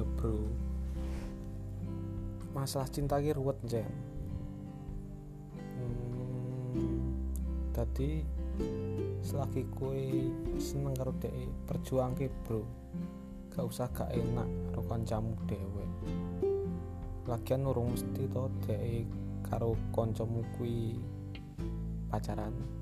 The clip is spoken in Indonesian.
ya bro. Masalah cinta ki ruwet jen hmm, tadi selagi kue seneng karo dek perjuang ki bro. Gak usah gak enak karo kancamu dewe lagian urung mesti to dek karo kancamu kui pacaran.